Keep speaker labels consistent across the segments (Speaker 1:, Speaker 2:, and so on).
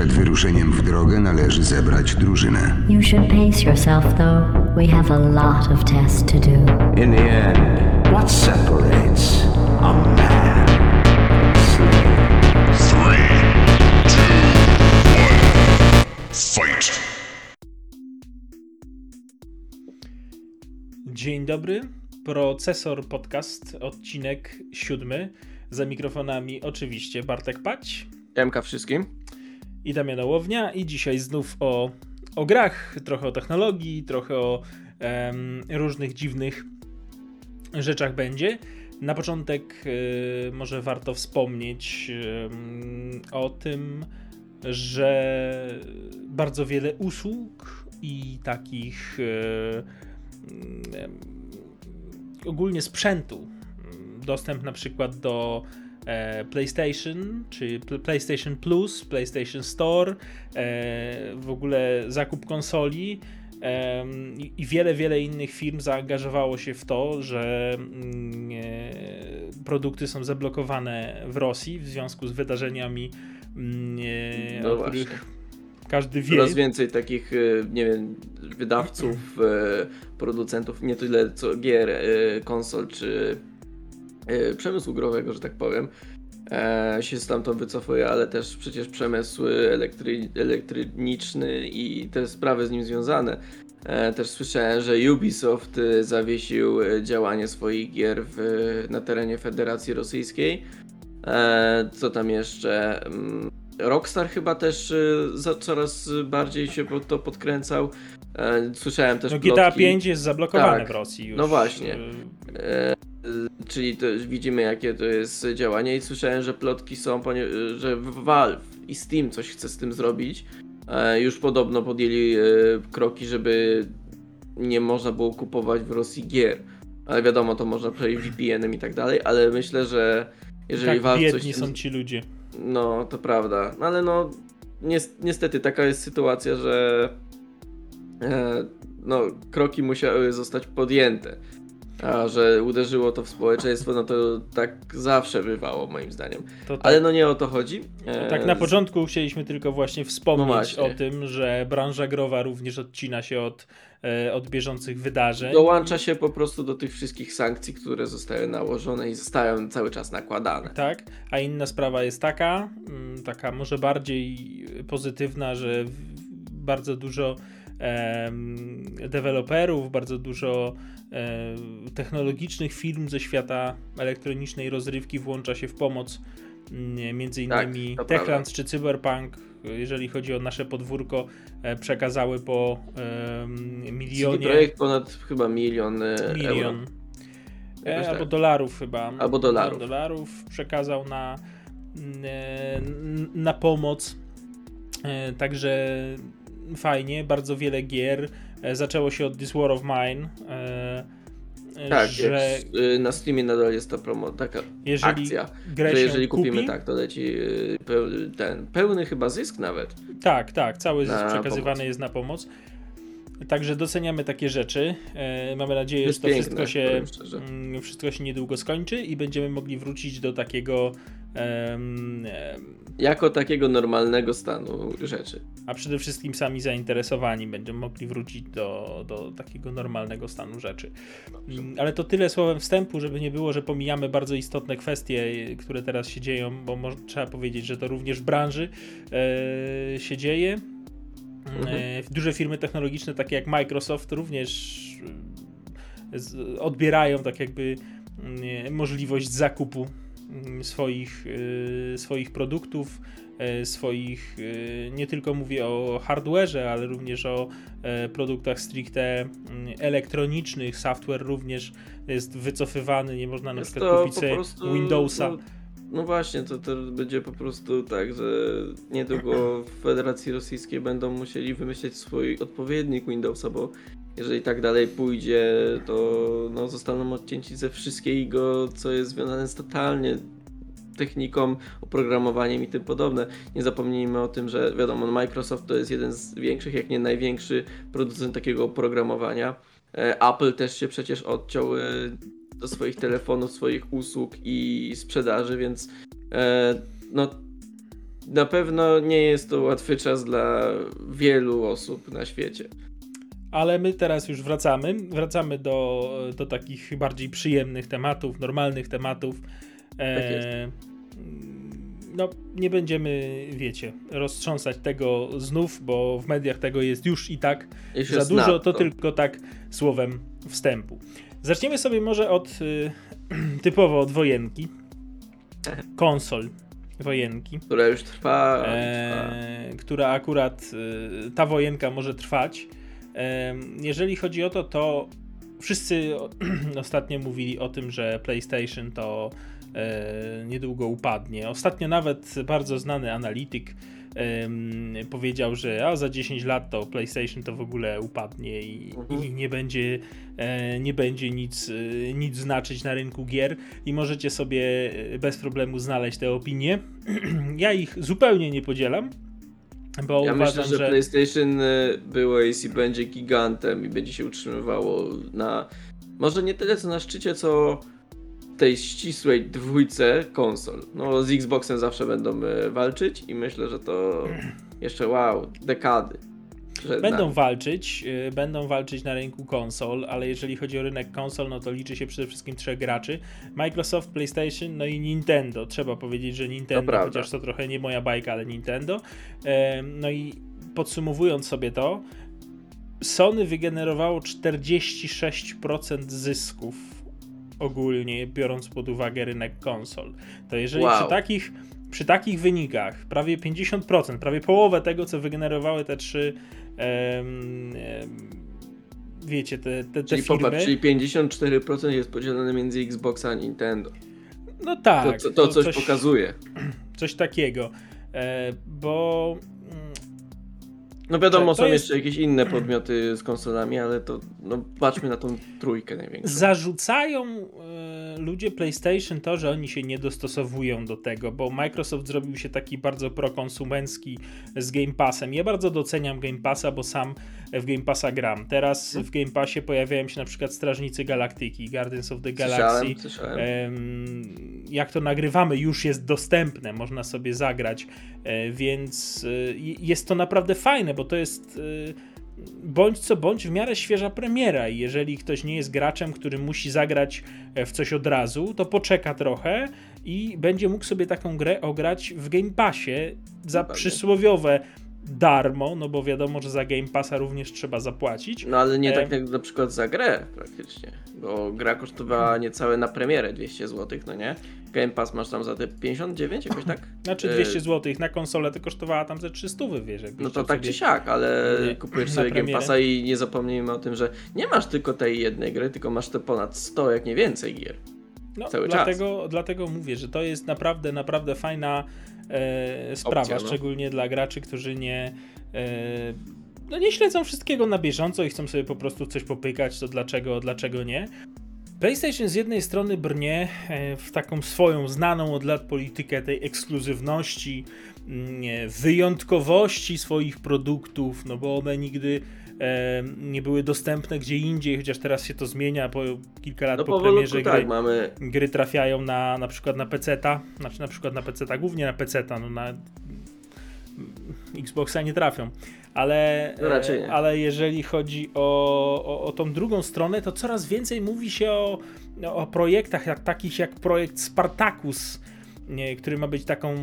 Speaker 1: Przed wyruszeniem w drogę należy zebrać drużynę.
Speaker 2: You should pace yourself, though. We have a lot of tests to do.
Speaker 3: In the end, what separates a man from a slave?
Speaker 4: Fight!
Speaker 5: Dzień dobry, Procesor Podcast, odcinek siódmy. Za mikrofonami oczywiście Bartek Pać
Speaker 6: Jemka wszystkim.
Speaker 5: I Damian Ołownia i dzisiaj znów o, o grach, trochę o technologii, trochę o em, różnych dziwnych rzeczach będzie. Na początek y, może warto wspomnieć ym, o tym, że bardzo wiele usług i takich y, ogólnie sprzętu, dostęp na przykład do PlayStation, czy Pl- PlayStation Plus, PlayStation Store, e, w ogóle zakup konsoli i- wiele, wiele innych firm zaangażowało się w to, że mm, e, produkty są zablokowane w Rosji w związku z wydarzeniami, mm, e,
Speaker 6: No
Speaker 5: o
Speaker 6: właśnie.
Speaker 5: których każdy wie.
Speaker 6: Coraz więcej takich, e, nie wiem, wydawców, e, producentów, nie tyle co gier, e, konsol czy e, przemysłu growego, że tak powiem, e, się stamtąd wycofuje, ale też przecież przemysł elektry, elektroniczny i te sprawy z nim związane. E, Też słyszałem, że Ubisoft e, zawiesił e, działanie swoich gier w, na terenie Federacji Rosyjskiej. E, Co tam jeszcze? Mm, Rockstar chyba też za, coraz bardziej się to podkręcał. E, Słyszałem też
Speaker 5: No, GTA
Speaker 6: plotki,
Speaker 5: 5 jest zablokowane
Speaker 6: Tak.
Speaker 5: w Rosji już.
Speaker 6: No właśnie.
Speaker 5: Y,
Speaker 6: czyli to widzimy jakie to jest działanie i słyszałem, że plotki są, że Valve i Steam coś chce z tym zrobić. E, Już podobno podjęli e, kroki, żeby nie można było kupować w Rosji gier. Ale wiadomo, to można przejść VPN-em i tak dalej, ale myślę, że jeżeli
Speaker 5: Tak
Speaker 6: Valve coś
Speaker 5: biedni
Speaker 6: tym
Speaker 5: są ci ludzie.
Speaker 6: no, to prawda. No, Ale no, nies- niestety taka jest sytuacja, że e, no, kroki musiały zostać podjęte. A że uderzyło to w społeczeństwo, no to tak zawsze bywało, moim zdaniem.
Speaker 5: Tak.
Speaker 6: Ale no nie o to chodzi. E,
Speaker 5: Tak, na początku chcieliśmy tylko właśnie
Speaker 6: No
Speaker 5: wspomnieć
Speaker 6: właśnie.
Speaker 5: o tym, że branża growa również odcina się od, e, od bieżących wydarzeń.
Speaker 6: Dołącza się po prostu do tych wszystkich sankcji, które zostały nałożone i zostają cały czas nakładane.
Speaker 5: Tak, a inna sprawa jest taka, mm, taka może bardziej pozytywna, że bardzo dużo deweloperów, bardzo dużo technologicznych firm ze świata elektronicznej rozrywki włącza się w pomoc mm, między
Speaker 6: Tak,
Speaker 5: innymi Techlands czy Cyberpunk, jeżeli chodzi o nasze podwórko, e, przekazały po em,
Speaker 6: CD
Speaker 5: milionie,
Speaker 6: Projekt ponad chyba milion, e,
Speaker 5: milion
Speaker 6: euro.
Speaker 5: E,
Speaker 6: Jakoś tak.
Speaker 5: albo dolarów chyba.
Speaker 6: Albo dolarów.
Speaker 5: dolarów przekazał na, e, n- na pomoc. E, Także fajnie, bardzo wiele gier. E, Zaczęło się od This War of Mine. e,
Speaker 6: Tak,
Speaker 5: że
Speaker 6: y, na Steamie nadal jest ta promo, taka akcja, że jeżeli kupimy
Speaker 5: kupi,
Speaker 6: tak, to leci y, ten pełny chyba zysk nawet.
Speaker 5: Tak, tak, cały zysk przekazywany
Speaker 6: pomoc.
Speaker 5: jest na pomoc. Także doceniamy takie rzeczy. E, Mamy nadzieję,
Speaker 6: Jest
Speaker 5: że to
Speaker 6: piękne,
Speaker 5: wszystko się, mm, wszystko się niedługo skończy i będziemy mogli wrócić do takiego
Speaker 6: Jako takiego normalnego stanu rzeczy.
Speaker 5: a przede wszystkim sami zainteresowani będą mogli wrócić do, do takiego normalnego stanu rzeczy. Mm, Ale to tyle słowem wstępu, żeby nie było, że pomijamy bardzo istotne kwestie, które teraz się dzieją, bo mo- trzeba powiedzieć, że to również w branży e, się dzieje. E, duże firmy technologiczne, takie jak Microsoft, również e, z, odbierają tak jakby mm, możliwość zakupu mm, swoich, e, swoich produktów, e, swoich, e, nie tylko mówię o hardware'ze, ale również o e, produktach stricte mm, elektronicznych, software również jest wycofywany, nie można na
Speaker 6: Jest
Speaker 5: przykład kupić
Speaker 6: prostu,
Speaker 5: Windowsa.
Speaker 6: No, no właśnie, to, to będzie po prostu tak, że niedługo w Federacji Rosyjskiej będą musieli wymyśleć swój odpowiednik Windowsa, bo jeżeli tak dalej pójdzie, to no, zostaną odcięci ze wszystkiego, co jest związane z totalnie techniką, oprogramowaniem i tym podobne. Nie zapomnijmy o tym, że wiadomo, Microsoft to jest jeden z większych, jak nie największy producent takiego oprogramowania. E, Apple też się przecież odciął e, do swoich telefonów, swoich usług i sprzedaży, więc e, no na pewno nie jest to łatwy czas dla wielu osób na świecie.
Speaker 5: Ale my teraz już wracamy. Wracamy do, do takich bardziej przyjemnych tematów, normalnych tematów.
Speaker 6: Tak jest.
Speaker 5: no, nie będziemy, wiecie, roztrząsać tego znów, bo w mediach tego jest już i tak
Speaker 6: Już
Speaker 5: za dużo,
Speaker 6: nadto.
Speaker 5: to tylko tak słowem wstępu. Zaczniemy sobie może od y, typowo od wojenki. Konsol wojenki.
Speaker 6: Która już trwa. trwa.
Speaker 5: e, która akurat e, ta wojenka może trwać. E, jeżeli chodzi o to, to wszyscy ostatnio mówili o tym, że PlayStation to niedługo upadnie. Ostatnio nawet bardzo znany analityk powiedział, że a za 10 lat to PlayStation to w ogóle upadnie i,
Speaker 6: Mhm.
Speaker 5: i nie będzie e, nie będzie nic, e, nic znaczyć na rynku gier i możecie sobie e, bez problemu znaleźć te opinie. ja ich zupełnie nie podzielam, bo
Speaker 6: Ja
Speaker 5: uważam,
Speaker 6: myślę, że,
Speaker 5: że
Speaker 6: PlayStation było jest i będzie gigantem i będzie się utrzymywało na. Może nie tyle co na szczycie, co tej ścisłej dwójce konsol. No z Xboxem zawsze będą y, walczyć i myślę, że to jeszcze wow, dekady.
Speaker 5: Będą
Speaker 6: nami.
Speaker 5: walczyć, y, będą walczyć na rynku konsol, ale jeżeli chodzi o rynek konsol, no to liczy się przede wszystkim trzech graczy. Microsoft, PlayStation, no i Nintendo. Trzeba powiedzieć, że Nintendo,
Speaker 6: prawda.
Speaker 5: chociaż to trochę nie moja bajka, ale Nintendo. No i podsumowując sobie to, Sony wygenerowało 46% zysków ogólnie, biorąc pod uwagę rynek konsol. To jeżeli
Speaker 6: Wow.
Speaker 5: przy takich przy takich wynikach, prawie 50%, prawie połowę tego, co wygenerowały te trzy em, wiecie, te, te, te
Speaker 6: Czyli,
Speaker 5: firmy.
Speaker 6: popatrz, czyli 54% jest podzielone między Xboxa a Nintendo.
Speaker 5: no
Speaker 6: To,
Speaker 5: tak,
Speaker 6: to, to coś, pokazuje.
Speaker 5: Coś takiego. E, bo
Speaker 6: No wiadomo, są
Speaker 5: jest-
Speaker 6: jeszcze jakieś inne podmioty z konsolami, ale to no, patrzmy na tą trójkę największą.
Speaker 5: zarzucają e, ludzie PlayStation to, że oni się nie dostosowują do tego, bo Microsoft zrobił się taki bardzo prokonsumencki z Game Passem. Ja bardzo doceniam Game Passa, bo sam w Game Passa gram. Teraz w Game Passie pojawiają się na przykład Strażnicy Galaktyki, Guardians of the Galaxy.
Speaker 6: Słyszałem, słyszałem.
Speaker 5: Em, Jak to nagrywamy, już jest dostępne, można sobie zagrać, e, więc e, jest to naprawdę fajne, bo to jest e, bądź co bądź w miarę świeża premiera i jeżeli ktoś nie jest graczem, który musi zagrać w coś od razu, to poczeka trochę i będzie mógł sobie taką grę ograć w Game Passie za przysłowiowe darmo, no bo wiadomo, że za Game Passa również trzeba zapłacić.
Speaker 6: No ale nie
Speaker 5: e,
Speaker 6: tak jak na przykład za grę praktycznie, bo gra kosztowała niecałe na premierę 200 zł, no nie? Game Pass masz tam za te 59 jakoś tak?
Speaker 5: Znaczy
Speaker 6: E,
Speaker 5: 200 zł na konsolę to kosztowała tam ze 300, wiesz,
Speaker 6: No to tak czy siak, ale
Speaker 5: Nie,
Speaker 6: kupujesz sobie Game. Passa i nie zapomnijmy o tym, że nie masz tylko tej jednej gry, tylko masz te ponad 100, jak nie więcej gier.
Speaker 5: No,
Speaker 6: cały czas.
Speaker 5: dlatego, dlatego mówię, że to jest naprawdę, naprawdę fajna e, sprawa,
Speaker 6: Opcja, no.
Speaker 5: szczególnie dla graczy, którzy nie, e, no nie śledzą wszystkiego na bieżąco i chcą sobie po prostu coś popykać, to dlaczego, dlaczego nie. PlayStation z jednej strony brnie e, w taką swoją znaną od lat politykę tej ekskluzywności, mm, wyjątkowości swoich produktów, no bo one nigdy nie były dostępne gdzie indziej, chociaż teraz się to zmienia po kilka lat
Speaker 6: No
Speaker 5: po premierze
Speaker 6: tak,
Speaker 5: gry
Speaker 6: mamy
Speaker 5: gry trafiają na na przykład na PC-ta, znaczy na przykład na PC-ta, głównie na PC-ta, no na Xboxa nie trafią. Ale,
Speaker 6: No
Speaker 5: e, ale jeżeli chodzi o, o, o tą drugą stronę, to coraz więcej mówi się o, o projektach jak, takich jak projekt Spartacus, który ma być taką e,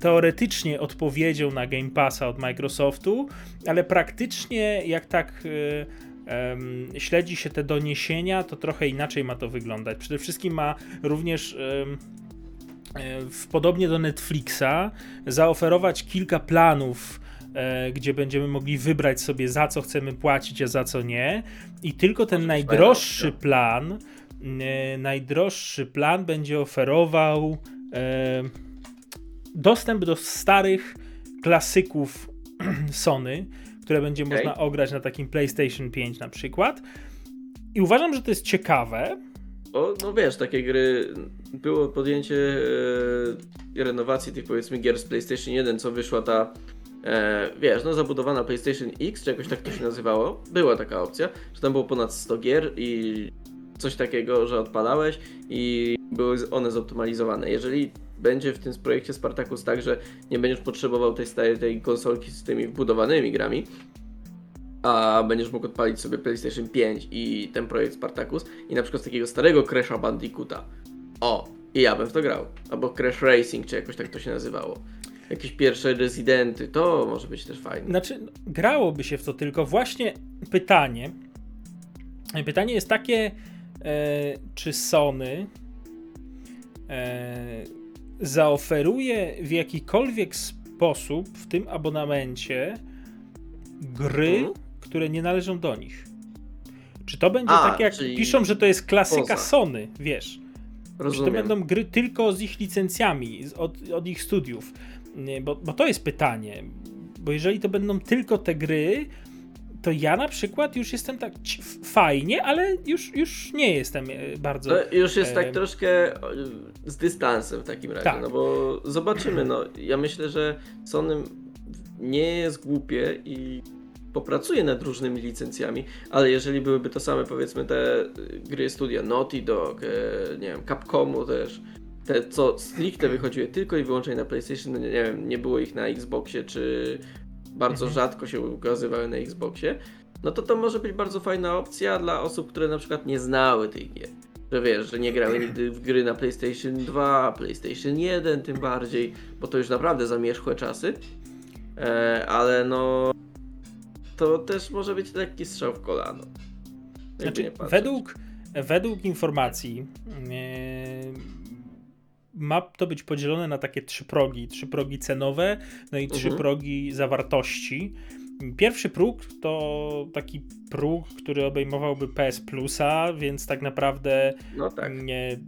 Speaker 5: teoretycznie odpowiedzią na Game Passa od Microsoftu, ale praktycznie jak tak e, śledzi się te doniesienia, to trochę inaczej ma to wyglądać. Przede wszystkim ma również w, podobnie do Netflixa zaoferować kilka planów, gdzie będziemy mogli wybrać sobie za co chcemy płacić, a za co nie. I tylko ten najdroższy plan, najdroższy plan będzie oferował dostęp do starych klasyków Sony, które będzie
Speaker 6: Okej.
Speaker 5: można ograć na takim PlayStation 5 na przykład. I uważam, że to jest ciekawe,
Speaker 6: Bo, no wiesz, takie gry, było podjęcie e, renowacji tych powiedzmy gier z PlayStation 1, co wyszła ta, e, wiesz, no zabudowana PlayStation X, czy jakoś tak to się nazywało. Była taka opcja, że tam było ponad 100 gier i coś takiego, że odpalałeś i były one zoptymalizowane. Jeżeli będzie w tym projekcie Spartacus tak, że nie będziesz potrzebował tej starej tej konsolki z tymi wbudowanymi grami, a będziesz mógł odpalić sobie PlayStation 5 i ten projekt Spartacus i na przykład z takiego starego Crash'a Bandicoota. O, i ja bym w to grał. Albo Crash Racing, czy jakoś tak to się nazywało. Jakieś pierwsze Residenty, to może być też fajne.
Speaker 5: Znaczy, grałoby się w to, tylko właśnie pytanie. Pytanie jest takie, czy Sony e, zaoferuje w jakikolwiek sposób w tym abonamencie gry,
Speaker 6: Mhm.
Speaker 5: które nie należą do nich. Czy to będzie
Speaker 6: A,
Speaker 5: tak jak piszą, że to jest klasyka
Speaker 6: poza.
Speaker 5: Sony, wiesz? Czy to
Speaker 6: Rozumiem.
Speaker 5: będą gry tylko z ich licencjami, od, od ich studiów? Bo, bo to jest pytanie. Bo jeżeli to będą tylko te gry, to ja na przykład już jestem tak fajnie, ale już, już nie jestem e, bardzo.
Speaker 6: To już jest tak
Speaker 5: Em,
Speaker 6: troszkę e, z dystansem w takim razie,
Speaker 5: Tak.
Speaker 6: no bo zobaczymy, no ja myślę, że Sony nie jest głupie i popracuje nad różnymi licencjami, ale jeżeli byłyby to same powiedzmy te gry studia Naughty Dog, e, nie wiem, Capcomu też, te co stricte wychodziły tylko i wyłącznie na PlayStation, no nie wiem, nie było ich na Xboxie, czy bardzo rzadko się ukazywały na Xboxie, no to to może być bardzo fajna opcja dla osób, które na przykład nie znały tych gier. Że wiesz, że nie grały nigdy w gry na PlayStation 2, PlayStation 1 tym bardziej, bo to już naprawdę zamierzchłe czasy. E, ale no to też może być lekki strzał w kolano.
Speaker 5: Znaczy, według, według informacji e, ma to być podzielone na takie trzy progi. Trzy progi cenowe, no i trzy
Speaker 6: Mhm.
Speaker 5: progi zawartości. Pierwszy próg to taki próg, który obejmowałby PS Plusa, więc tak naprawdę
Speaker 6: No tak.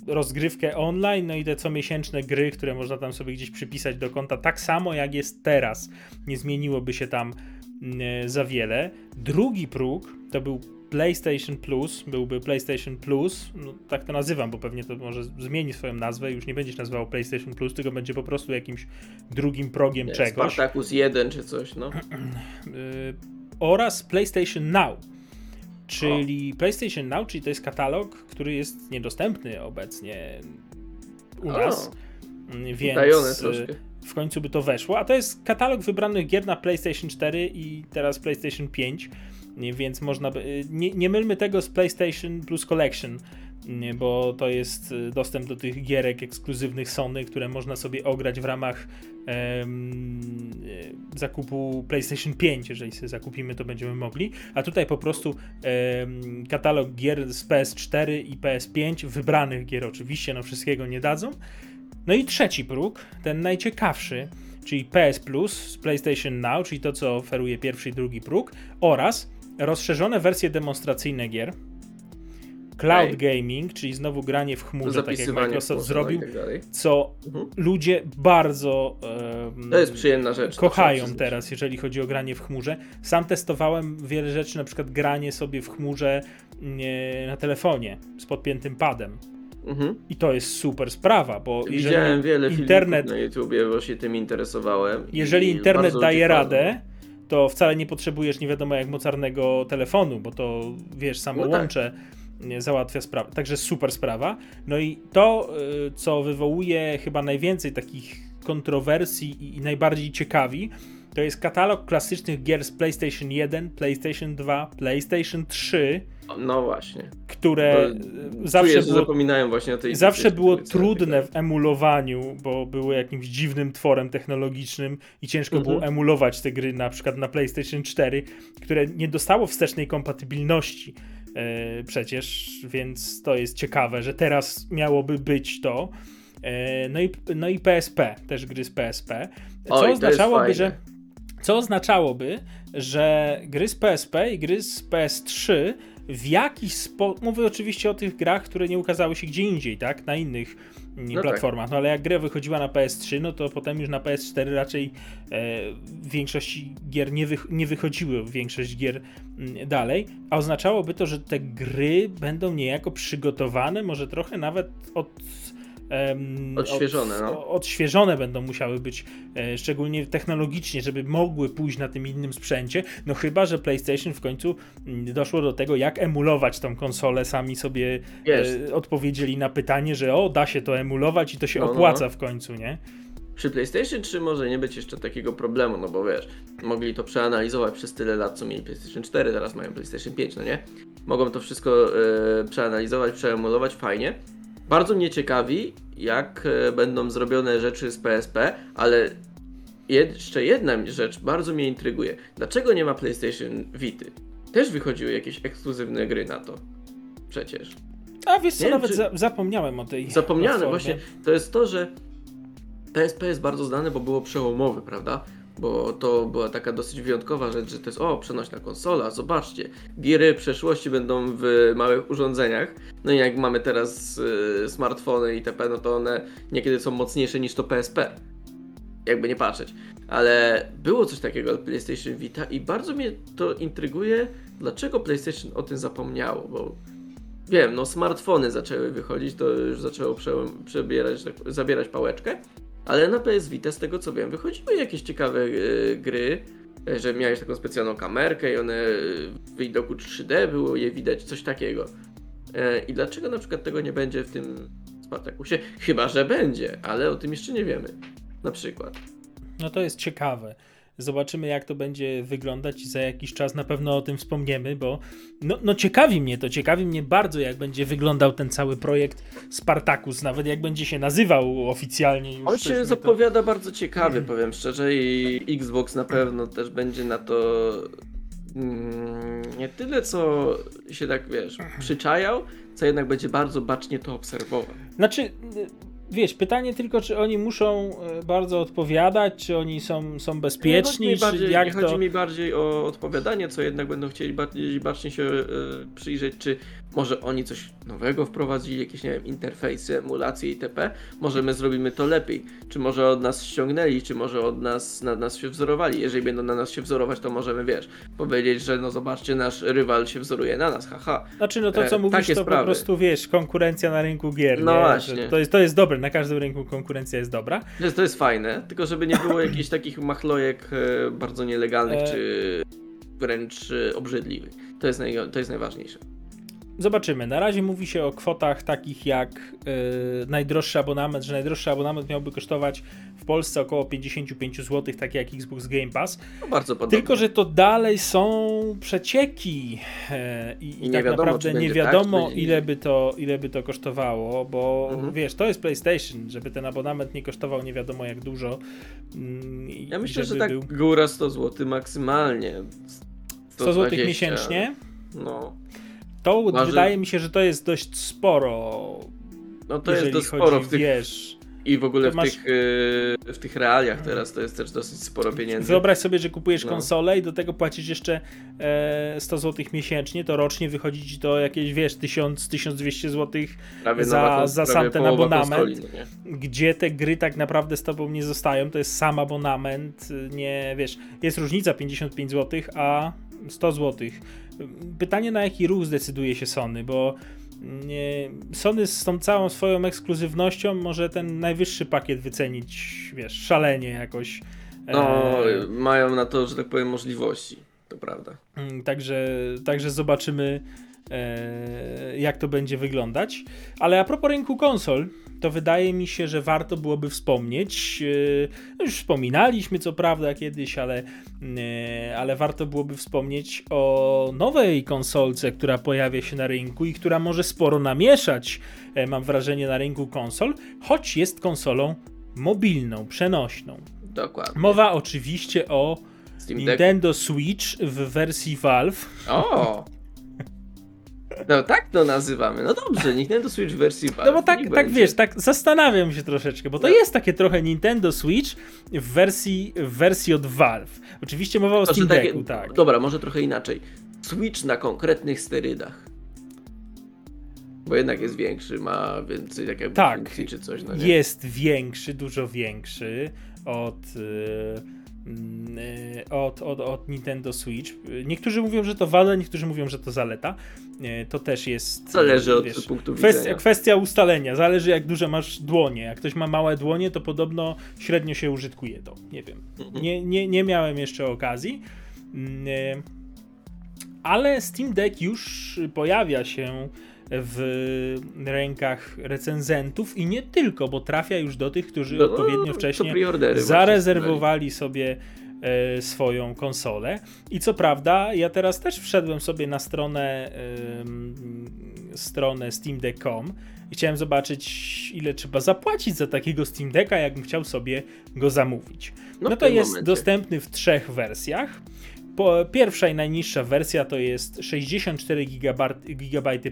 Speaker 5: rozgrywkę online, no i te comiesięczne gry, które można tam sobie gdzieś przypisać do konta, tak samo jak jest teraz. Nie zmieniłoby się tam mm, za wiele. Drugi próg to był PlayStation Plus, byłby PlayStation Plus, no, tak to nazywam, bo pewnie to może zmieni swoją nazwę, już nie będziesz nazywał PlayStation Plus, tylko będzie po prostu jakimś drugim progiem
Speaker 6: Nie,
Speaker 5: czegoś.
Speaker 6: Spartacus 1 czy coś, no.
Speaker 5: Y, oraz PlayStation Now. Czyli PlayStation Now, czyli to jest katalog, który jest niedostępny obecnie u
Speaker 6: O,
Speaker 5: nas. Mm, Więc
Speaker 6: Utajone
Speaker 5: y,
Speaker 6: troszkę.
Speaker 5: w końcu by to weszło. A to jest katalog wybranych gier na PlayStation 4 i teraz PlayStation 5. Więc można by. Nie, nie mylmy tego z PlayStation Plus Collection. Bo to jest y, dostęp do tych gierek ekskluzywnych Sony, które można sobie ograć w ramach em, y, zakupu PlayStation 5. Jeżeli sobie zakupimy, to będziemy mogli. A tutaj po prostu em, katalog gier z PS4 i PS5, wybranych gier oczywiście, no wszystkiego nie dadzą. No i trzeci próg, ten najciekawszy, czyli PS Plus z PlayStation Now, czyli to, co oferuje pierwszy i drugi próg, oraz rozszerzone wersje demonstracyjne gier. Cloud
Speaker 6: Okej.
Speaker 5: gaming, czyli znowu granie w chmurze, tak jak Microsoft zrobił,
Speaker 6: tak
Speaker 5: co
Speaker 6: Mhm.
Speaker 5: ludzie bardzo em,
Speaker 6: To jest przyjemna rzecz.
Speaker 5: kochają teraz, jeżeli chodzi o granie w chmurze. Sam testowałem wiele rzeczy, na przykład granie sobie w chmurze nie, na telefonie z podpiętym padem.
Speaker 6: Mhm.
Speaker 5: I to jest super sprawa, bo
Speaker 6: Widziałem wiele
Speaker 5: internet,
Speaker 6: filmików na YouTubie, bo się tym interesowałem.
Speaker 5: jeżeli internet daje
Speaker 6: ciekawe.
Speaker 5: radę, to wcale nie potrzebujesz nie wiadomo jak mocarnego telefonu, bo to wiesz, samo
Speaker 6: No tak.
Speaker 5: łącze załatwia sprawę. Także super sprawa. No i to, y, co wywołuje chyba najwięcej takich kontrowersji i najbardziej ciekawi, to jest katalog klasycznych gier z PlayStation 1, PlayStation 2, PlayStation 3,
Speaker 6: No właśnie.
Speaker 5: które zawsze
Speaker 6: czuję, że
Speaker 5: było
Speaker 6: zapominają właśnie o tej
Speaker 5: Zawsze było trudne w emulowaniu, bo były jakimś dziwnym tworem technologicznym i ciężko
Speaker 6: Mhm.
Speaker 5: było emulować te gry na przykład na PlayStation 4, które nie dostało wstecznej kompatybilności e, przecież, więc to jest ciekawe, że teraz miałoby być to. E, no, i, no i PSP, też gry z PSP, co
Speaker 6: Oj,
Speaker 5: oznaczałoby, że co oznaczałoby, że gry z PSP i gry z PS3 w jakiś sposób, mówię oczywiście o tych grach, które nie ukazały się gdzie indziej, tak, na innych mm,
Speaker 6: No
Speaker 5: platformach, no ale jak gra wychodziła na PS3, no to potem już na PS4 raczej e, w większości gier nie, wych- nie wychodziły, większość gier mm, dalej, a oznaczałoby to, że te gry będą niejako przygotowane, może trochę nawet od
Speaker 6: Odświeżone,
Speaker 5: od,
Speaker 6: no.
Speaker 5: odświeżone będą musiały być, e, szczególnie technologicznie, żeby mogły pójść na tym innym sprzęcie. No chyba, że PlayStation w końcu mm, doszło do tego, jak emulować tą konsolę. Sami sobie e, odpowiedzieli na pytanie, że o, da się to emulować i to się
Speaker 6: No, no,
Speaker 5: opłaca
Speaker 6: no.
Speaker 5: w końcu, nie?
Speaker 6: Przy PlayStation 3 może nie być jeszcze takiego problemu, no bo wiesz, mogli to przeanalizować przez tyle lat, co mieli PlayStation 4, teraz mają PlayStation 5, no nie? Mogą to wszystko e, przeanalizować, przeemulować fajnie. Bardzo mnie ciekawi, jak e, będą zrobione rzeczy z PSP, ale jeszcze jedna rzecz bardzo mnie intryguje. Dlaczego nie ma PlayStation Vity? Też wychodziły jakieś ekskluzywne gry na to. Przecież.
Speaker 5: A wiesz co,
Speaker 6: wiem,
Speaker 5: nawet
Speaker 6: czy-
Speaker 5: za, zapomniałem o tej
Speaker 6: Zapomniane
Speaker 5: platformie.
Speaker 6: właśnie, to jest to, że PSP jest bardzo znane, bo było przełomowe, prawda? Bo to była taka dosyć wyjątkowa rzecz, że to jest o, przenośna konsola, zobaczcie, gry przyszłości będą w małych urządzeniach. No i jak mamy teraz y, smartfony itp., no to one niekiedy są mocniejsze niż to PSP. Jakby nie patrzeć. Ale było coś takiego od PlayStation Vita i bardzo mnie to intryguje, dlaczego PlayStation o tym zapomniało, bo Wiem, no smartfony zaczęły wychodzić, to już zaczęło prze, przebierać, tak, zabierać pałeczkę, ale na PS Vita, z tego co wiem, wychodziły jakieś ciekawe e, gry, e, że miałeś taką specjalną kamerkę i one e, w widoku 3D było je widać, coś takiego. I dlaczego na przykład tego nie będzie w tym Spartakusie? Chyba, że będzie, ale o tym jeszcze nie wiemy. Na przykład.
Speaker 5: No to jest ciekawe. Zobaczymy, jak to będzie wyglądać i za jakiś czas na pewno o tym wspomniemy, bo no, no ciekawi mnie to, ciekawi mnie bardzo, jak będzie wyglądał ten cały projekt Spartacus, nawet jak będzie się nazywał oficjalnie już.
Speaker 6: On się
Speaker 5: mnie to-
Speaker 6: zapowiada bardzo ciekawy, powiem szczerze, i Xbox na pewno też będzie na to mm, nie tyle co się tak wiesz, przyczajał, co jednak będzie bardzo bacznie to obserwował.
Speaker 5: Znaczy, wiesz, pytanie tylko, czy oni muszą y, bardzo odpowiadać, czy oni są, są
Speaker 6: nie
Speaker 5: bezpieczni,
Speaker 6: chodzi, mi
Speaker 5: czy
Speaker 6: bardziej,
Speaker 5: jak
Speaker 6: nie
Speaker 5: to...
Speaker 6: chodzi mi bardziej o odpowiadanie, co jednak będą chcieli bardziej bacznie się e, przyjrzeć, czy może oni coś nowego wprowadzili, jakieś, nie wiem, interfejsy, emulacje itp. Może my zrobimy to lepiej. Czy może od nas ściągnęli, czy może od nas, na nas się wzorowali. Jeżeli będą na nas się wzorować, to możemy, wiesz, powiedzieć, że no zobaczcie, nasz rywal się wzoruje na nas, haha.
Speaker 5: Znaczy, no to co
Speaker 6: E,
Speaker 5: mówisz, to po
Speaker 6: sprawy.
Speaker 5: prostu, wiesz, konkurencja na rynku gier,
Speaker 6: No
Speaker 5: nie?
Speaker 6: właśnie.
Speaker 5: Że To jest, to jest dobre, na każdym rynku konkurencja jest dobra.
Speaker 6: To jest, to jest fajne, tylko żeby nie było jakichś takich machlojek e, bardzo nielegalnych,
Speaker 5: E.
Speaker 6: czy wręcz e, obrzydliwych. To jest, naj, to jest najważniejsze.
Speaker 5: Zobaczymy. Na razie mówi się o kwotach takich jak yy, najdroższy abonament, że najdroższy abonament miałby kosztować w Polsce około 55 zł, tak jak Xbox Game Pass.
Speaker 6: No bardzo podobnie.
Speaker 5: Tylko, że to dalej są przecieki e, i, i, tak
Speaker 6: wiadomo,
Speaker 5: naprawdę nie
Speaker 6: tak,
Speaker 5: wiadomo,
Speaker 6: będzie
Speaker 5: ile, by to, ile by to kosztowało, bo
Speaker 6: Mhm.
Speaker 5: wiesz, to jest PlayStation, żeby ten abonament nie kosztował nie wiadomo jak dużo. i-
Speaker 6: Ja myślę, że tak
Speaker 5: był
Speaker 6: góra 100 zł maksymalnie.
Speaker 5: 100 zł
Speaker 6: 120.
Speaker 5: miesięcznie.
Speaker 6: No,
Speaker 5: To
Speaker 6: Waży-
Speaker 5: wydaje mi się, że to jest dość sporo.
Speaker 6: no to jest dość sporo w tych,
Speaker 5: wiesz.
Speaker 6: i w ogóle
Speaker 5: to
Speaker 6: w,
Speaker 5: masz-
Speaker 6: tych, yy, w tych realiach teraz to jest też dosyć sporo pieniędzy.
Speaker 5: Wyobraź sobie, że kupujesz
Speaker 6: No.
Speaker 5: konsolę i do tego płacisz jeszcze e, 100 zł miesięcznie, to rocznie wychodzi ci to jakieś, wiesz, 1000-1200 zł,
Speaker 6: prawie
Speaker 5: za-
Speaker 6: kon-
Speaker 5: za sam ten abonament.
Speaker 6: konsoli, no
Speaker 5: gdzie te gry tak naprawdę z tobą nie zostają. To jest sam abonament, nie wiesz, jest różnica 55 zł, a 100 zł. Pytanie, na jaki ruch zdecyduje się Sony, bo nie, Sony z tą całą swoją ekskluzywnością może ten najwyższy pakiet wycenić, wiesz, szalenie jakoś.
Speaker 6: No,
Speaker 5: E,
Speaker 6: mają na to, że tak powiem, możliwości. To prawda.
Speaker 5: Mm, Także, także zobaczymy, e, jak to będzie wyglądać. Ale a propos rynku konsol, to wydaje mi się, że warto byłoby wspomnieć. e, no już wspominaliśmy, co prawda, kiedyś, ale, e, ale warto byłoby wspomnieć o nowej konsolce, która pojawia się na rynku i która może sporo namieszać, e, mam wrażenie, na rynku konsol, choć jest konsolą mobilną, przenośną.
Speaker 6: Dokładnie.
Speaker 5: Mowa oczywiście o. Nintendo Switch w wersji Valve.
Speaker 6: O! No tak to nazywamy. No dobrze, Nintendo Switch w wersji.
Speaker 5: No bo tak, tak
Speaker 6: będzie.
Speaker 5: wiesz, tak zastanawiam się troszeczkę, bo to
Speaker 6: No.
Speaker 5: jest takie trochę Nintendo Switch w wersji, w wersji od Valve. Oczywiście mowa o Steam Decku, tak.
Speaker 6: Dobra, może trochę inaczej. Switch na konkretnych sterydach. Bo jednak jest większy, ma więcej tak jakby
Speaker 5: Tak.
Speaker 6: funkcji czy coś, no nie?
Speaker 5: Jest większy, dużo większy od, e, od, od, od Nintendo Switch. Niektórzy mówią, że to wada, niektórzy mówią, że to zaleta. E, To też jest.
Speaker 6: Zależy
Speaker 5: e,
Speaker 6: od punktu
Speaker 5: kwestia,
Speaker 6: widzenia.
Speaker 5: kwestia ustalenia. Zależy, jak duże masz dłonie. Jak ktoś ma małe dłonie, to podobno średnio się użytkuje to. Nie wiem.
Speaker 6: Mhm.
Speaker 5: Nie, nie, nie miałem jeszcze okazji. Mm, e, Ale Steam Deck już pojawia się w rękach recenzentów i nie tylko, bo trafia już do tych, którzy
Speaker 6: No,
Speaker 5: odpowiednio wcześniej zarezerwowali sobie e, swoją konsolę. I co prawda, ja teraz też wszedłem sobie na stronę, stronę steamdeck.com i chciałem zobaczyć, ile trzeba zapłacić za takiego Steam Decka, jakbym chciał sobie go zamówić.
Speaker 6: No
Speaker 5: No, to jest
Speaker 6: momencie.
Speaker 5: dostępny w trzech wersjach. Po, pierwsza i najniższa wersja to jest 64 GB,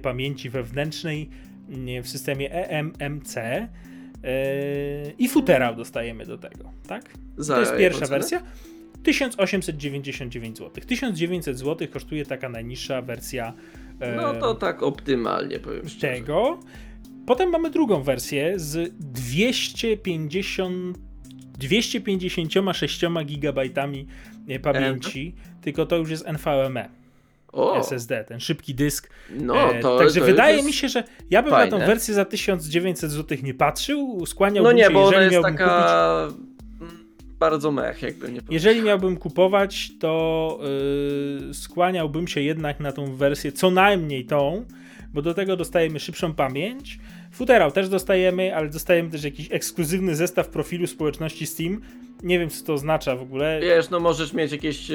Speaker 5: pamięci wewnętrznej nie, w systemie E eMMC yy, i futerał dostajemy do tego, tak?
Speaker 6: Za
Speaker 5: to jest pierwsza wersja. 1899 zł. 1900 zł kosztuje taka najniższa wersja e,
Speaker 6: No to tak optymalnie powiem szczerze.
Speaker 5: tego. Potem mamy drugą wersję z 250 256 GB pamięci, tylko to już jest NVMe
Speaker 6: O,
Speaker 5: SSD, ten szybki dysk.
Speaker 6: no
Speaker 5: E,
Speaker 6: to
Speaker 5: Także
Speaker 6: to
Speaker 5: wydaje mi się, że ja bym na tą
Speaker 6: fajne.
Speaker 5: wersję za 1900 zł nie patrzył, skłaniałbym
Speaker 6: No nie,
Speaker 5: się,
Speaker 6: bo ona jest
Speaker 5: kupić
Speaker 6: taka mm, bardzo mech, jakby nie powiedział.
Speaker 5: Jeżeli miałbym kupować, to yy, skłaniałbym się jednak na tą wersję, co najmniej tą, bo do tego dostajemy szybszą pamięć. Futerał też dostajemy, ale dostajemy też jakiś ekskluzywny zestaw profilu społeczności Steam. Nie wiem, co to oznacza w ogóle.
Speaker 6: Wiesz, no możesz mieć jakieś e,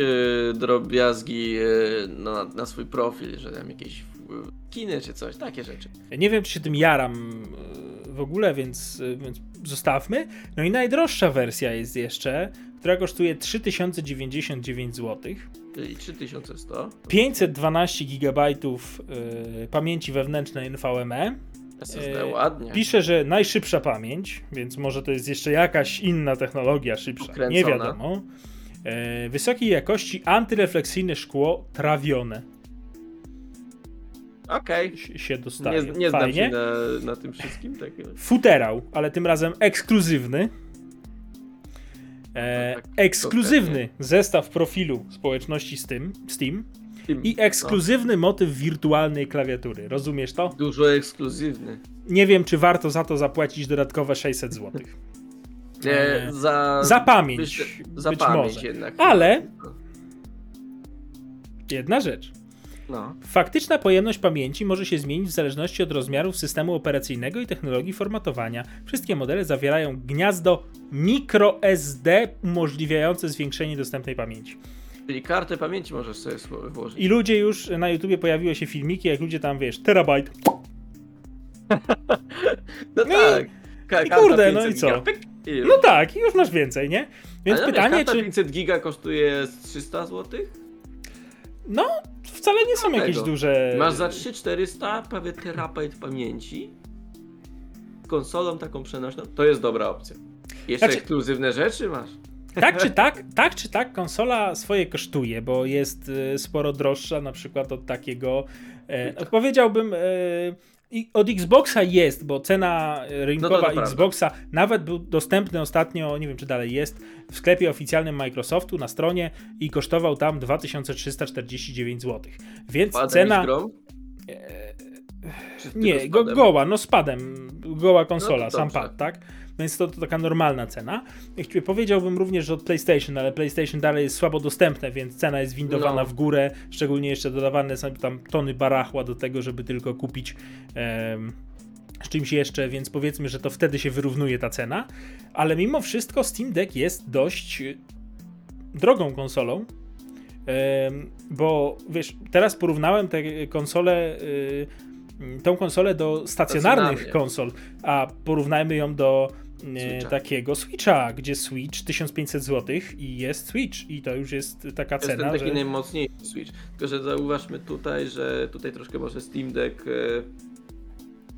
Speaker 6: drobiazgi no, na, na swój profil, że tam jakieś e, kiny czy coś, takie rzeczy.
Speaker 5: Nie wiem, czy się tym jaram yy, w ogóle, więc, yy, więc zostawmy. No i najdroższa wersja jest jeszcze, która kosztuje 3099 zł.
Speaker 6: Czyli 3100.
Speaker 5: 512 GB yy, pamięci wewnętrznej NVMe.
Speaker 6: SSD
Speaker 5: E,
Speaker 6: ładnie.
Speaker 5: Pisze, że najszybsza pamięć, więc może to jest jeszcze jakaś inna technologia szybsza. Nie
Speaker 6: Ukręcona.
Speaker 5: wiadomo. E, wysokiej jakości antyrefleksyjne szkło trawione
Speaker 6: Okej.
Speaker 5: się- się dostaje.
Speaker 6: Nie, nie znam się na, na tym wszystkim. Tak.
Speaker 5: Futerał, ale tym razem ekskluzywny. E,
Speaker 6: No tak,
Speaker 5: ekskluzywny zestaw profilu społeczności Steam, Steam I ekskluzywny motyw wirtualnej klawiatury. Rozumiesz to?
Speaker 6: no, dużo ekskluzywny.
Speaker 5: Nie wiem, czy warto za to zapłacić dodatkowe 600 zł.
Speaker 6: Nie,
Speaker 5: E,
Speaker 6: za,
Speaker 5: za pamięć,
Speaker 6: Myślę, za
Speaker 5: być
Speaker 6: pamięć
Speaker 5: może.
Speaker 6: jednak.
Speaker 5: Ale- Jedna rzecz.
Speaker 6: No.
Speaker 5: Faktyczna pojemność pamięci może się zmienić w zależności od rozmiarów systemu operacyjnego i technologii formatowania. Wszystkie modele zawierają gniazdo microSD umożliwiające zwiększenie dostępnej pamięci.
Speaker 6: Czyli kartę pamięci możesz sobie włożyć.
Speaker 5: I ludzie już na YouTubie pojawiły się filmiki, jak ludzie tam wiesz, terabajt.
Speaker 6: No
Speaker 5: No
Speaker 6: tak. Ka-
Speaker 5: i kurde, no
Speaker 6: 500
Speaker 5: i co?
Speaker 6: giga, pyk, i już.
Speaker 5: No tak, i już masz więcej, nie? Więc
Speaker 6: Ale
Speaker 5: pytanie,
Speaker 6: karta
Speaker 5: czy.
Speaker 6: 500 giga kosztuje z 300 zł?
Speaker 5: No, wcale nie są jakieś duże.
Speaker 6: Masz za 3400 prawie terabajt pamięci konsolą taką przenośną. To jest dobra opcja. Jeszcze
Speaker 5: Znaczy-
Speaker 6: ekskluzywne rzeczy masz.
Speaker 5: Tak czy tak, tak czy tak, konsola swoje kosztuje, bo jest e, sporo droższa, na przykład od takiego. E, no, powiedziałbym. E, i od Xboxa jest, bo cena e, rynkowa
Speaker 6: No to prawda.
Speaker 5: Xboxa nawet był dostępny ostatnio, nie wiem czy dalej jest, w sklepie oficjalnym Microsoftu na stronie i kosztował tam 2349 zł. Więc
Speaker 6: Padem
Speaker 5: cena.
Speaker 6: tylko
Speaker 5: Nie, go, goła, no z padem, goła konsola,
Speaker 6: No
Speaker 5: sam pad, tak? Więc to, to taka normalna cena. Powiedziałbym również, że od PlayStation, ale PlayStation dalej jest słabo dostępne, więc cena jest windowana
Speaker 6: No.
Speaker 5: w górę, szczególnie jeszcze dodawane są tam tony barachła do tego, żeby tylko kupić z czymś jeszcze, więc powiedzmy, że to wtedy się wyrównuje ta cena, ale mimo wszystko Steam Deck jest dość y, drogą konsolą, bo wiesz, teraz porównałem te konsole, y, tą konsolę do stacjonarnych konsol, a porównajmy ją do
Speaker 6: Switcha.
Speaker 5: takiego Switcha, gdzie Switch 1500 zł i jest Switch i to już jest taka
Speaker 6: To jest
Speaker 5: cena,
Speaker 6: ten taki
Speaker 5: że...
Speaker 6: najmocniejszy Switch. Tylko, że zauważmy tutaj, że tutaj troszkę może Steam Deck e,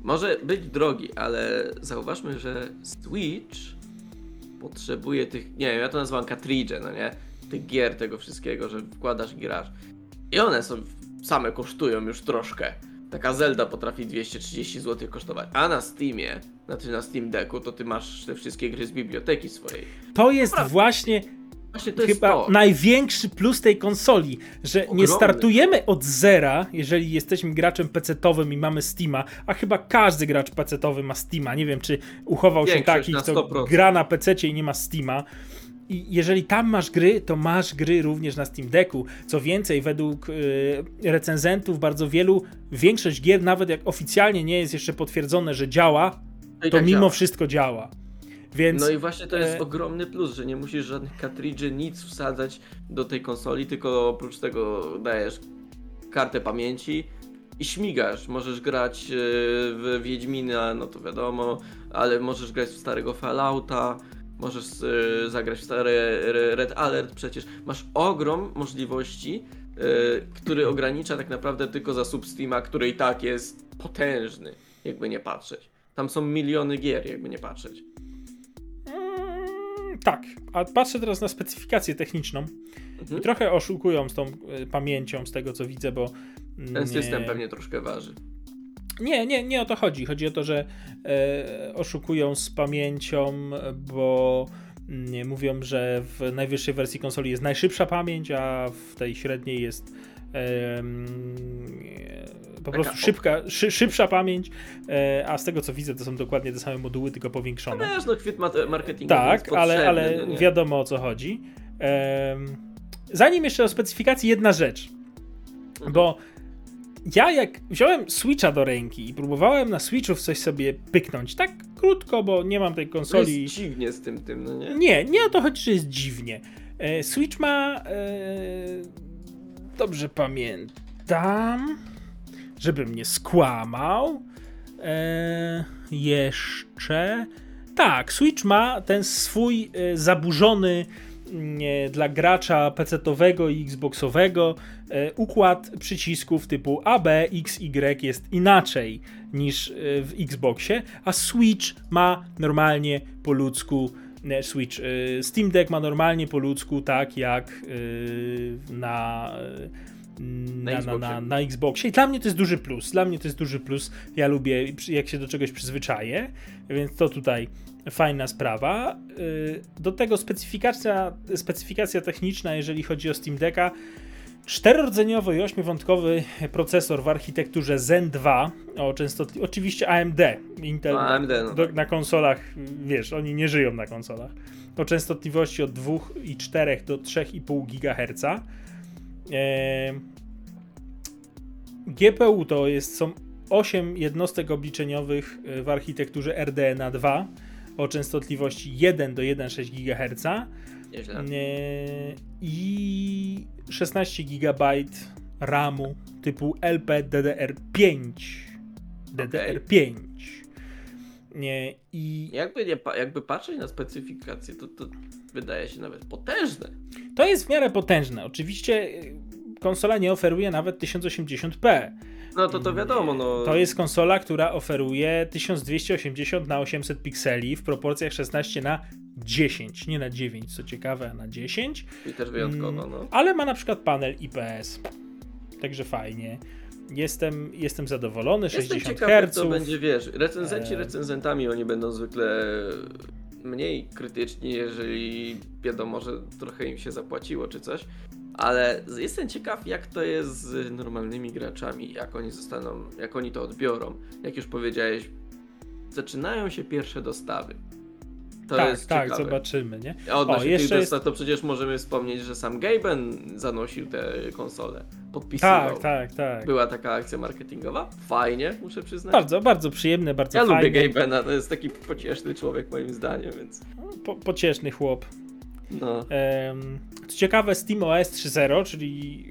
Speaker 6: może być drogi, ale zauważmy, że Switch potrzebuje tych, nie wiem, ja to nazywam cartridge, no nie? Tych gier, tego wszystkiego, że wkładasz i grasz. I one są, same kosztują już troszkę. Taka Zelda potrafi 230 zł kosztować, a na Steamie, znaczy na Steam Decku, to ty masz te wszystkie gry z biblioteki swojej.
Speaker 5: To jest właśnie
Speaker 6: Właśnie to jest
Speaker 5: chyba
Speaker 6: to.
Speaker 5: największy plus tej konsoli, że nie
Speaker 6: Ogromny.
Speaker 5: startujemy od zera, jeżeli jesteśmy graczem PC-towym i mamy Steama, a chyba każdy gracz PC-towy ma Steama. Nie wiem, czy uchował się
Speaker 6: Większość
Speaker 5: taki,
Speaker 6: na
Speaker 5: kto
Speaker 6: 100%.
Speaker 5: gra na PC i nie ma Steama. I jeżeli tam masz gry, to masz gry również na Steam Decku. Co więcej, według y, recenzentów bardzo wielu, większość gier, nawet jak oficjalnie nie jest jeszcze potwierdzone, że działa,
Speaker 6: i
Speaker 5: to
Speaker 6: tak
Speaker 5: mimo
Speaker 6: działa.
Speaker 5: wszystko działa. Więc
Speaker 6: No i właśnie to jest
Speaker 5: e,
Speaker 6: ogromny plus, że nie musisz żadnych kartridży, nic wsadzać do tej konsoli, tylko oprócz tego dajesz kartę pamięci i śmigasz. Możesz grać e, w Wiedźmina, no to wiadomo, ale możesz grać w starego Fallouta, możesz e, zagrać w stary Red Alert przecież. Masz ogrom możliwości, e, który ogranicza tak naprawdę tylko zasób Steama, który i tak jest potężny, jakby nie patrzeć. Tam są miliony gier, jakby nie patrzeć.
Speaker 5: Mm, tak, a patrzę teraz na specyfikację techniczną
Speaker 6: Mhm.
Speaker 5: i trochę oszukują z tą y, pamięcią, z tego co widzę, bo.
Speaker 6: Ten
Speaker 5: nie-
Speaker 6: system pewnie troszkę waży.
Speaker 5: Nie, nie, nie o to chodzi. Chodzi o to, że e, oszukują z pamięcią, bo nie, mówią, że w najwyższej wersji konsoli jest najszybsza pamięć, a w tej średniej jest po prostu
Speaker 6: o-
Speaker 5: szybka, szy, szybsza pamięć, e, a z tego co widzę, to są dokładnie te same moduły, tylko
Speaker 6: No
Speaker 5: powiększone.
Speaker 6: wiesz, no chwyt marketingowy
Speaker 5: Tak, ale, ale
Speaker 6: no
Speaker 5: wiadomo o co chodzi. Zanim jeszcze o specyfikacji, jedna rzecz.
Speaker 6: Mhm.
Speaker 5: Bo ja jak wziąłem Switcha do ręki i próbowałem na Switchu coś sobie pyknąć, tak krótko, bo nie mam tej
Speaker 6: To
Speaker 5: konsoli.
Speaker 6: jest dziwnie z tym, tym, no nie?
Speaker 5: Nie, nie o to chodzi, że jest dziwnie. E, Switch ma. E, dobrze pamiętam, żebym nie skłamał. E, jeszcze. Tak, Switch ma ten swój e, zaburzony dla gracza PC-owego i Xboxowego e, układ przycisków typu A, B, X, Y jest inaczej niż e, w Xboxie, a Switch ma normalnie po ludzku Switch. e, Steam Deck ma normalnie po ludzku, tak jak e, na, e, na, na, na, na Xboxie. I dla mnie to jest duży plus. Dla mnie to jest duży plus. Ja lubię, jak się do czegoś przyzwyczaję, więc to tutaj fajna sprawa. Y, Do tego specyfikacja, specyfikacja techniczna, jeżeli chodzi o Steam Decka. Czterordzeniowy i ośmiowątkowy procesor w architekturze Zen 2 o częstotliwości, oczywiście AMD. Intel
Speaker 6: AMD, no
Speaker 5: do,
Speaker 6: tak.
Speaker 5: na konsolach, wiesz, oni nie żyją na konsolach. O częstotliwości od 2,4 do 3,5 GHz. E, GPU to jest, są 8 jednostek obliczeniowych w architekturze RDNA 2 o częstotliwości 1 do 1,6 GHz e, i 16 GB RAMu typu LPDDR5. DDR5. Nie, I
Speaker 6: Jakby, nie, jakby patrzeć na specyfikację, to, to wydaje się nawet potężne.
Speaker 5: to jest w miarę potężne. Oczywiście y, konsola nie oferuje nawet 1080p.
Speaker 6: No to to wiadomo, no.
Speaker 5: To jest konsola, która oferuje 1280 na 800 pikseli w proporcjach 16 na 10, nie na 9, co ciekawe, a na 10.
Speaker 6: I też wyjątkowo,
Speaker 5: Mm,
Speaker 6: no.
Speaker 5: Ale ma na przykład panel IPS. Także fajnie. Jestem, jestem zadowolony,
Speaker 6: Jestem
Speaker 5: 60
Speaker 6: ciekaw,
Speaker 5: Hz.
Speaker 6: to będzie, wiesz, recenzenci
Speaker 5: E.
Speaker 6: recenzentami, oni będą zwykle mniej krytyczni, jeżeli wiadomo, że trochę im się zapłaciło czy coś, ale jestem ciekaw, jak to jest z normalnymi graczami, jak oni zostaną, jak oni to odbiorą. Jak już powiedziałeś, zaczynają się pierwsze dostawy. To
Speaker 5: tak,
Speaker 6: jest
Speaker 5: tak,
Speaker 6: ciekawe.
Speaker 5: zobaczymy, nie?
Speaker 6: A Odnośnie
Speaker 5: jeszcze
Speaker 6: tych
Speaker 5: jest-
Speaker 6: to przecież możemy wspomnieć, że sam Gaben zanosił te konsole, podpisywał.
Speaker 5: Tak, tak, tak.
Speaker 6: Była taka akcja marketingowa. Fajnie, muszę przyznać.
Speaker 5: Bardzo, bardzo przyjemne, bardzo
Speaker 6: Ja
Speaker 5: fajne.
Speaker 6: lubię Gabena, to jest taki pocieszny człowiek moim zdaniem, więc
Speaker 5: Po, pocieszny chłop.
Speaker 6: no.
Speaker 5: Em, Co ciekawe, SteamOS 3.0, czyli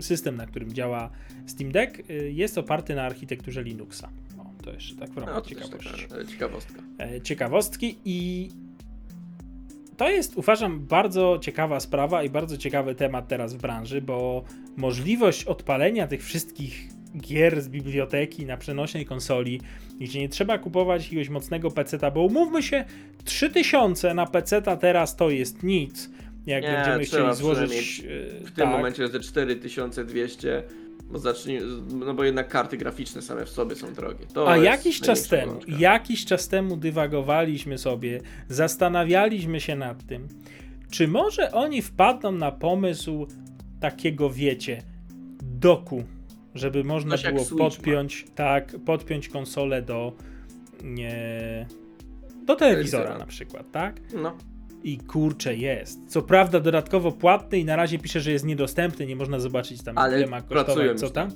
Speaker 5: system, na którym działa Steam Deck, y, jest oparty na architekturze Linuxa. To jeszcze tak w ramach
Speaker 6: no
Speaker 5: ciekawości.
Speaker 6: e, ciekawostka.
Speaker 5: E, ciekawostki i to jest uważam bardzo ciekawa sprawa i bardzo ciekawy temat teraz w branży, bo możliwość odpalenia tych wszystkich gier z biblioteki na przenośnej konsoli, gdzie nie trzeba kupować jakiegoś mocnego peceta, bo umówmy się, 3000 na peceta teraz to jest nic. Jak
Speaker 6: Nie,
Speaker 5: będziemy chcieli złożyć
Speaker 6: przynajmniej
Speaker 5: e,
Speaker 6: W tym
Speaker 5: tak.
Speaker 6: momencie ze 4200, bo zacznij, no bo jednak karty graficzne same w sobie są drogie. To
Speaker 5: A jakiś czas temu, jakiś czas temu dywagowaliśmy sobie, zastanawialiśmy się nad tym, Czy może oni wpadną na pomysł takiego, wiecie, doku, żeby można
Speaker 6: Coś
Speaker 5: było
Speaker 6: Switch ma.
Speaker 5: podpiąć, tak, podpiąć konsolę do nie, do telewizora
Speaker 6: Telewizora.
Speaker 5: na przykład, tak?
Speaker 6: No.
Speaker 5: I kurczę jest. Co prawda dodatkowo płatny i na razie pisze, że jest niedostępny, nie można zobaczyć tam
Speaker 6: Ale
Speaker 5: ile ma kosztować, co tam.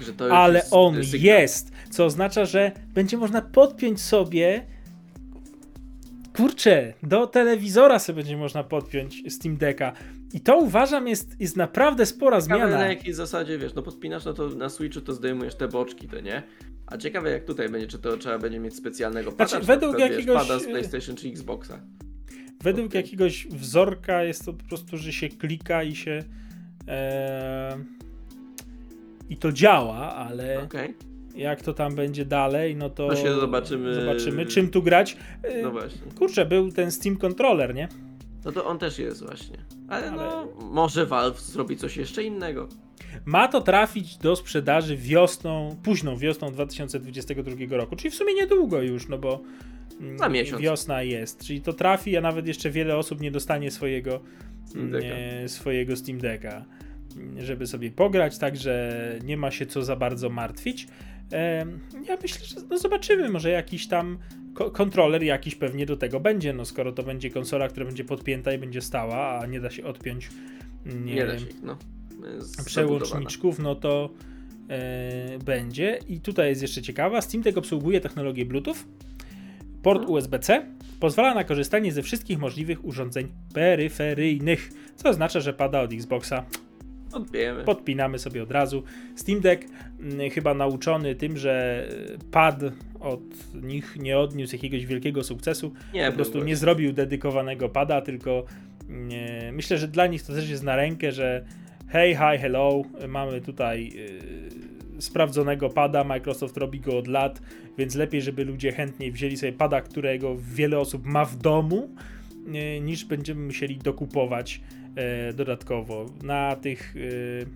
Speaker 6: już
Speaker 5: Ale
Speaker 6: jest
Speaker 5: on
Speaker 6: sygnał.
Speaker 5: jest, co oznacza, że będzie można podpiąć sobie kurczę, do telewizora sobie będzie można podpiąć Steam Decka. I to uważam jest, jest naprawdę spora
Speaker 6: Ciekawe
Speaker 5: zmiana.
Speaker 6: na jakiej zasadzie, wiesz, no podpinasz, no to na Switchu to zdejmujesz te boczki, to nie? A ciekawe jak tutaj będzie, czy to trzeba będzie mieć specjalnego pada,
Speaker 5: Znaczy,
Speaker 6: czy na
Speaker 5: według jakiegoś,
Speaker 6: pada z
Speaker 5: e,
Speaker 6: PlayStation czy Xboxa.
Speaker 5: Według
Speaker 6: Okej.
Speaker 5: jakiegoś wzorka jest to po prostu, że się klika i się e, i to działa, ale
Speaker 6: Okej,
Speaker 5: jak to tam będzie dalej, no to
Speaker 6: To się zobaczymy.
Speaker 5: zobaczymy czym tu grać. E,
Speaker 6: no właśnie.
Speaker 5: Kurczę, był ten Steam Controller, nie?
Speaker 6: No to on też jest właśnie. Ale,
Speaker 5: Ale-
Speaker 6: no, może Valve zrobi coś jeszcze innego.
Speaker 5: Ma to trafić do sprzedaży wiosną, późną wiosną 2022 roku, czyli w sumie niedługo już, no bo mm,
Speaker 6: Za miesiąc.
Speaker 5: wiosna jest, czyli to trafi, a nawet jeszcze wiele osób nie dostanie swojego
Speaker 6: Steam Decka.
Speaker 5: nie, swojego Steam Decka, mm, żeby sobie pograć, także nie ma się co za bardzo martwić. Ja myślę, że no zobaczymy, może jakiś tam ko- kontroler jakiś pewnie do tego będzie, no skoro to będzie konsola, która będzie podpięta i będzie stała, a nie da się odpiąć mm,
Speaker 6: Nie, da się, no.
Speaker 5: Przełączniczków, no to e, będzie. I tutaj jest jeszcze ciekawa. Steam Deck obsługuje technologię Bluetooth, port
Speaker 6: Mhm.
Speaker 5: USB-C, pozwala na korzystanie ze wszystkich możliwych urządzeń peryferyjnych, co oznacza, że pada od Xboxa.
Speaker 6: Odbijemy.
Speaker 5: Podpinamy sobie od razu. Steam Deck mm, chyba nauczony tym, że e, pad od nich nie odniósł jakiegoś wielkiego sukcesu,
Speaker 6: Nie,
Speaker 5: po prostu nie zrobił dedykowanego pada, tylko nie, myślę, że dla nich to też jest na rękę, że hej, hi, hello, mamy tutaj yy, sprawdzonego pada, Microsoft robi go od lat, więc lepiej, żeby ludzie chętniej wzięli sobie pada, którego wiele osób ma w domu, yy, niż będziemy musieli dokupować yy, dodatkowo. Na tych, yy,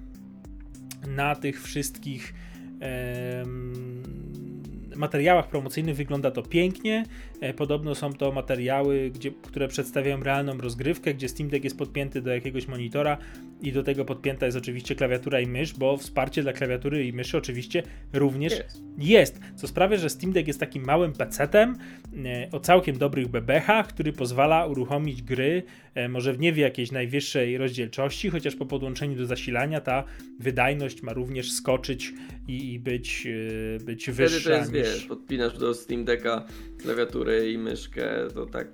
Speaker 5: na tych wszystkich materiałach promocyjnych wygląda to pięknie. E, Podobno są to materiały, gdzie, które przedstawiają realną rozgrywkę, gdzie Steam Deck jest podpięty do jakiegoś monitora i do tego podpięta jest oczywiście klawiatura i mysz, bo wsparcie dla klawiatury i myszy oczywiście również
Speaker 6: Jest.
Speaker 5: jest, co sprawia, że Steam Deck jest takim małym PC-tem e, o całkiem dobrych bebechach, który pozwala uruchomić gry, e, może w nie w jakiejś najwyższej rozdzielczości, chociaż po podłączeniu do zasilania ta wydajność ma również skoczyć i, i być, być
Speaker 6: Wtedy
Speaker 5: wyższa
Speaker 6: to jest,
Speaker 5: niż...
Speaker 6: wiesz, podpinasz do Steam Decka klawiaturę i myszkę, to tak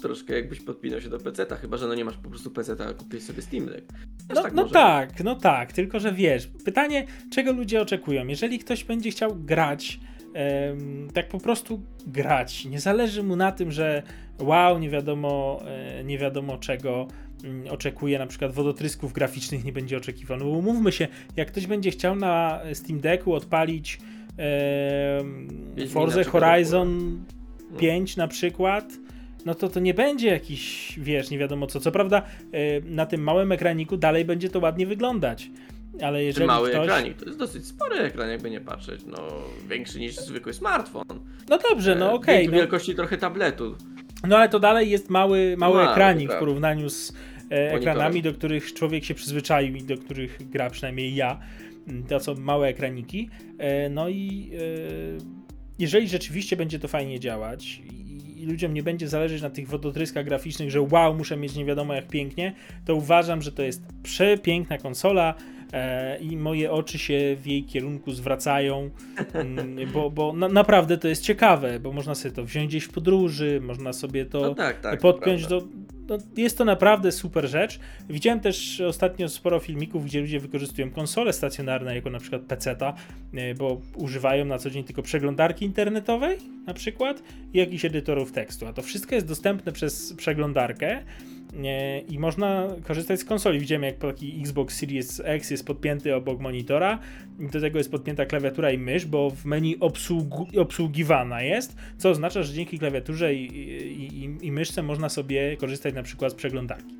Speaker 6: troszkę jakbyś podpinał się do PC-ta, chyba że no nie masz po prostu PC-ta, a kupisz sobie Steam Deck. Też
Speaker 5: No,
Speaker 6: tak
Speaker 5: no tak, no tak, tylko że wiesz, pytanie, czego ludzie oczekują? Jeżeli ktoś będzie chciał grać, em, tak po prostu grać, nie zależy mu na tym, że wow, nie wiadomo, e, nie wiadomo czego mm, oczekuje, na przykład wodotrysków graficznych nie będzie oczekiwał. No bo umówmy się, jak ktoś będzie chciał na Steam Decku odpalić
Speaker 6: Wiedźmina
Speaker 5: Forza Horizon
Speaker 6: No.
Speaker 5: 5 na przykład, no to to nie będzie jakiś, wiesz, nie wiadomo co. Co prawda e, na tym małym ekraniku dalej będzie to ładnie wyglądać, ale
Speaker 6: Ten
Speaker 5: jeżeli
Speaker 6: mały
Speaker 5: ktoś...
Speaker 6: ekranik, to jest dosyć spory ekran, jakby nie patrzeć, no większy niż zwykły smartfon.
Speaker 5: No dobrze, no
Speaker 6: E,
Speaker 5: okej,
Speaker 6: wielki-
Speaker 5: no,
Speaker 6: Wielkości trochę tabletu.
Speaker 5: no ale to dalej jest mały, mały
Speaker 6: Mały,
Speaker 5: ekranik w
Speaker 6: prawda.
Speaker 5: porównaniu z e, ekranami, do których człowiek się przyzwyczaił i do których gra przynajmniej ja. To są małe ekraniki. E, no i e, jeżeli rzeczywiście będzie to fajnie działać i, ludziom nie będzie zależeć na tych wodotryskach graficznych, że wow, muszę mieć nie wiadomo jak pięknie, to uważam, że to jest przepiękna konsola e, i moje oczy się w jej kierunku zwracają, mm, bo, bo na, naprawdę to jest ciekawe, bo można sobie to wziąć gdzieś w podróży, można sobie to
Speaker 6: No tak, tak.
Speaker 5: podpiąć do. No, jest to naprawdę super rzecz. Widziałem też ostatnio sporo filmików, gdzie ludzie wykorzystują konsole stacjonarne, jako na przykład PC-ta, e, bo używają na co dzień tylko przeglądarki internetowej, na przykład, i jakichś edytorów tekstu. A to wszystko jest dostępne przez przeglądarkę. I można korzystać z konsoli. Widziałem, jak taki Xbox Series X jest podpięty obok monitora, i do tego jest podpięta klawiatura i mysz, bo w menu obsługu, obsługiwana jest, co oznacza, że dzięki klawiaturze i, i, i myszce można sobie korzystać na przykład z przeglądarki.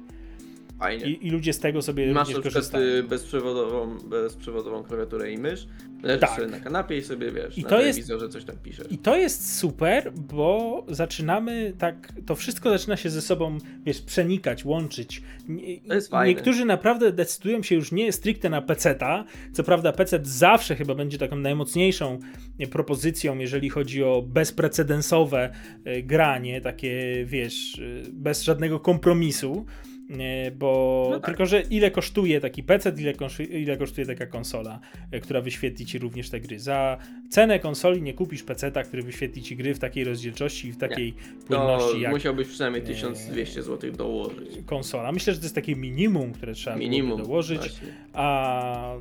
Speaker 5: I, i ludzie z tego sobie
Speaker 6: Masz
Speaker 5: również korzystają.
Speaker 6: y, bezprzewodową, bezprzewodową klawiaturę i mysz, leżysz
Speaker 5: Tak.
Speaker 6: sobie na kanapie i sobie wiesz,
Speaker 5: I
Speaker 6: na
Speaker 5: to jest-
Speaker 6: coś tam piszesz.
Speaker 5: I to jest super, bo zaczynamy tak, to wszystko zaczyna się ze sobą, wiesz, przenikać, łączyć.
Speaker 6: To jest fajne.
Speaker 5: Niektórzy naprawdę decydują się już nie stricte na peceta. Co prawda PC zawsze chyba będzie taką najmocniejszą propozycją, jeżeli chodzi o bezprecedensowe e, granie, takie, wiesz, e, bez żadnego kompromisu. E, Bo
Speaker 6: No tak.
Speaker 5: tylko, że ile kosztuje taki PC, ile, kosztuje, ile kosztuje taka konsola, e, która wyświetli ci również te gry. Za cenę konsoli nie kupisz PC-ta, który wyświetli ci gry w takiej rozdzielczości i w takiej
Speaker 6: To
Speaker 5: płynności jak
Speaker 6: musiałbyś przynajmniej 1200 zł dołożyć.
Speaker 5: konsola. Myślę, że to jest takie minimum, które trzeba
Speaker 6: Minimum.
Speaker 5: dołożyć.
Speaker 6: Właśnie.
Speaker 5: A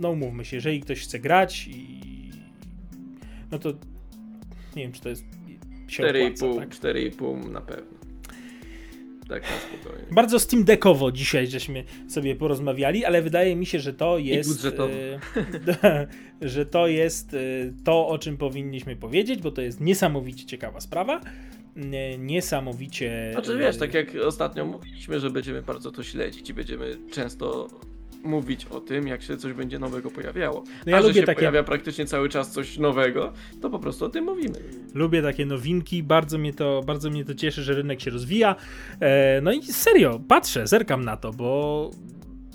Speaker 5: no umówmy się, jeżeli ktoś chce grać i no to nie wiem, czy to jest się opłaca,
Speaker 6: 4,5
Speaker 5: tak?
Speaker 6: 4,5 na pewno. Tak na spokojnie.
Speaker 5: Bardzo Steam Deckowo dzisiaj żeśmy sobie porozmawiali, ale wydaje mi się, że to jest. e, że to jest e, to, o czym powinniśmy powiedzieć, bo to jest niesamowicie ciekawa sprawa. E, Niesamowicie.
Speaker 6: Znaczy wiesz, tak jak ostatnio mówiliśmy, że będziemy bardzo to śledzić i będziemy często mówić o tym, jak się coś będzie nowego pojawiało.
Speaker 5: No ja
Speaker 6: A że się
Speaker 5: takie-
Speaker 6: pojawia praktycznie cały czas coś nowego, to po prostu o tym mówimy.
Speaker 5: Lubię takie nowinki, bardzo mnie to, bardzo mnie to cieszy, że rynek się rozwija. E, no i serio, patrzę, zerkam na to, bo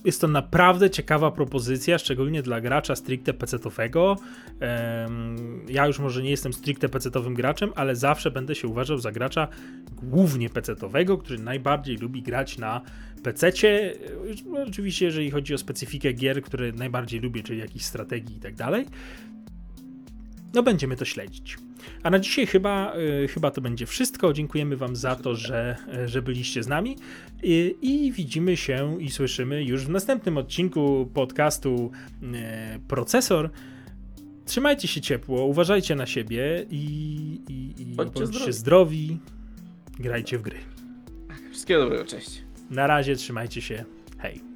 Speaker 5: jest to naprawdę ciekawa propozycja, szczególnie dla gracza stricte PC-owego. Em, ja już może nie jestem stricte PC-owym graczem, ale zawsze będę się uważał za gracza głównie PC-owego, który najbardziej lubi grać na PC-cie. E, Oczywiście, jeżeli chodzi o specyfikę gier, które najbardziej lubię, czyli jakichś strategii i tak dalej. No będziemy to śledzić. A na dzisiaj chyba, y, chyba to będzie wszystko. Dziękujemy Wam za to, że, y, że byliście z nami I, i widzimy się i słyszymy już w następnym odcinku podcastu Procesor. Trzymajcie się ciepło, uważajcie na siebie i, i, i
Speaker 6: Bądźcie
Speaker 5: bądźcie
Speaker 6: zdrowi.
Speaker 5: zdrowi. Grajcie w gry.
Speaker 6: Wszystkiego dobrego, cześć.
Speaker 5: Na razie, trzymajcie się. Hej.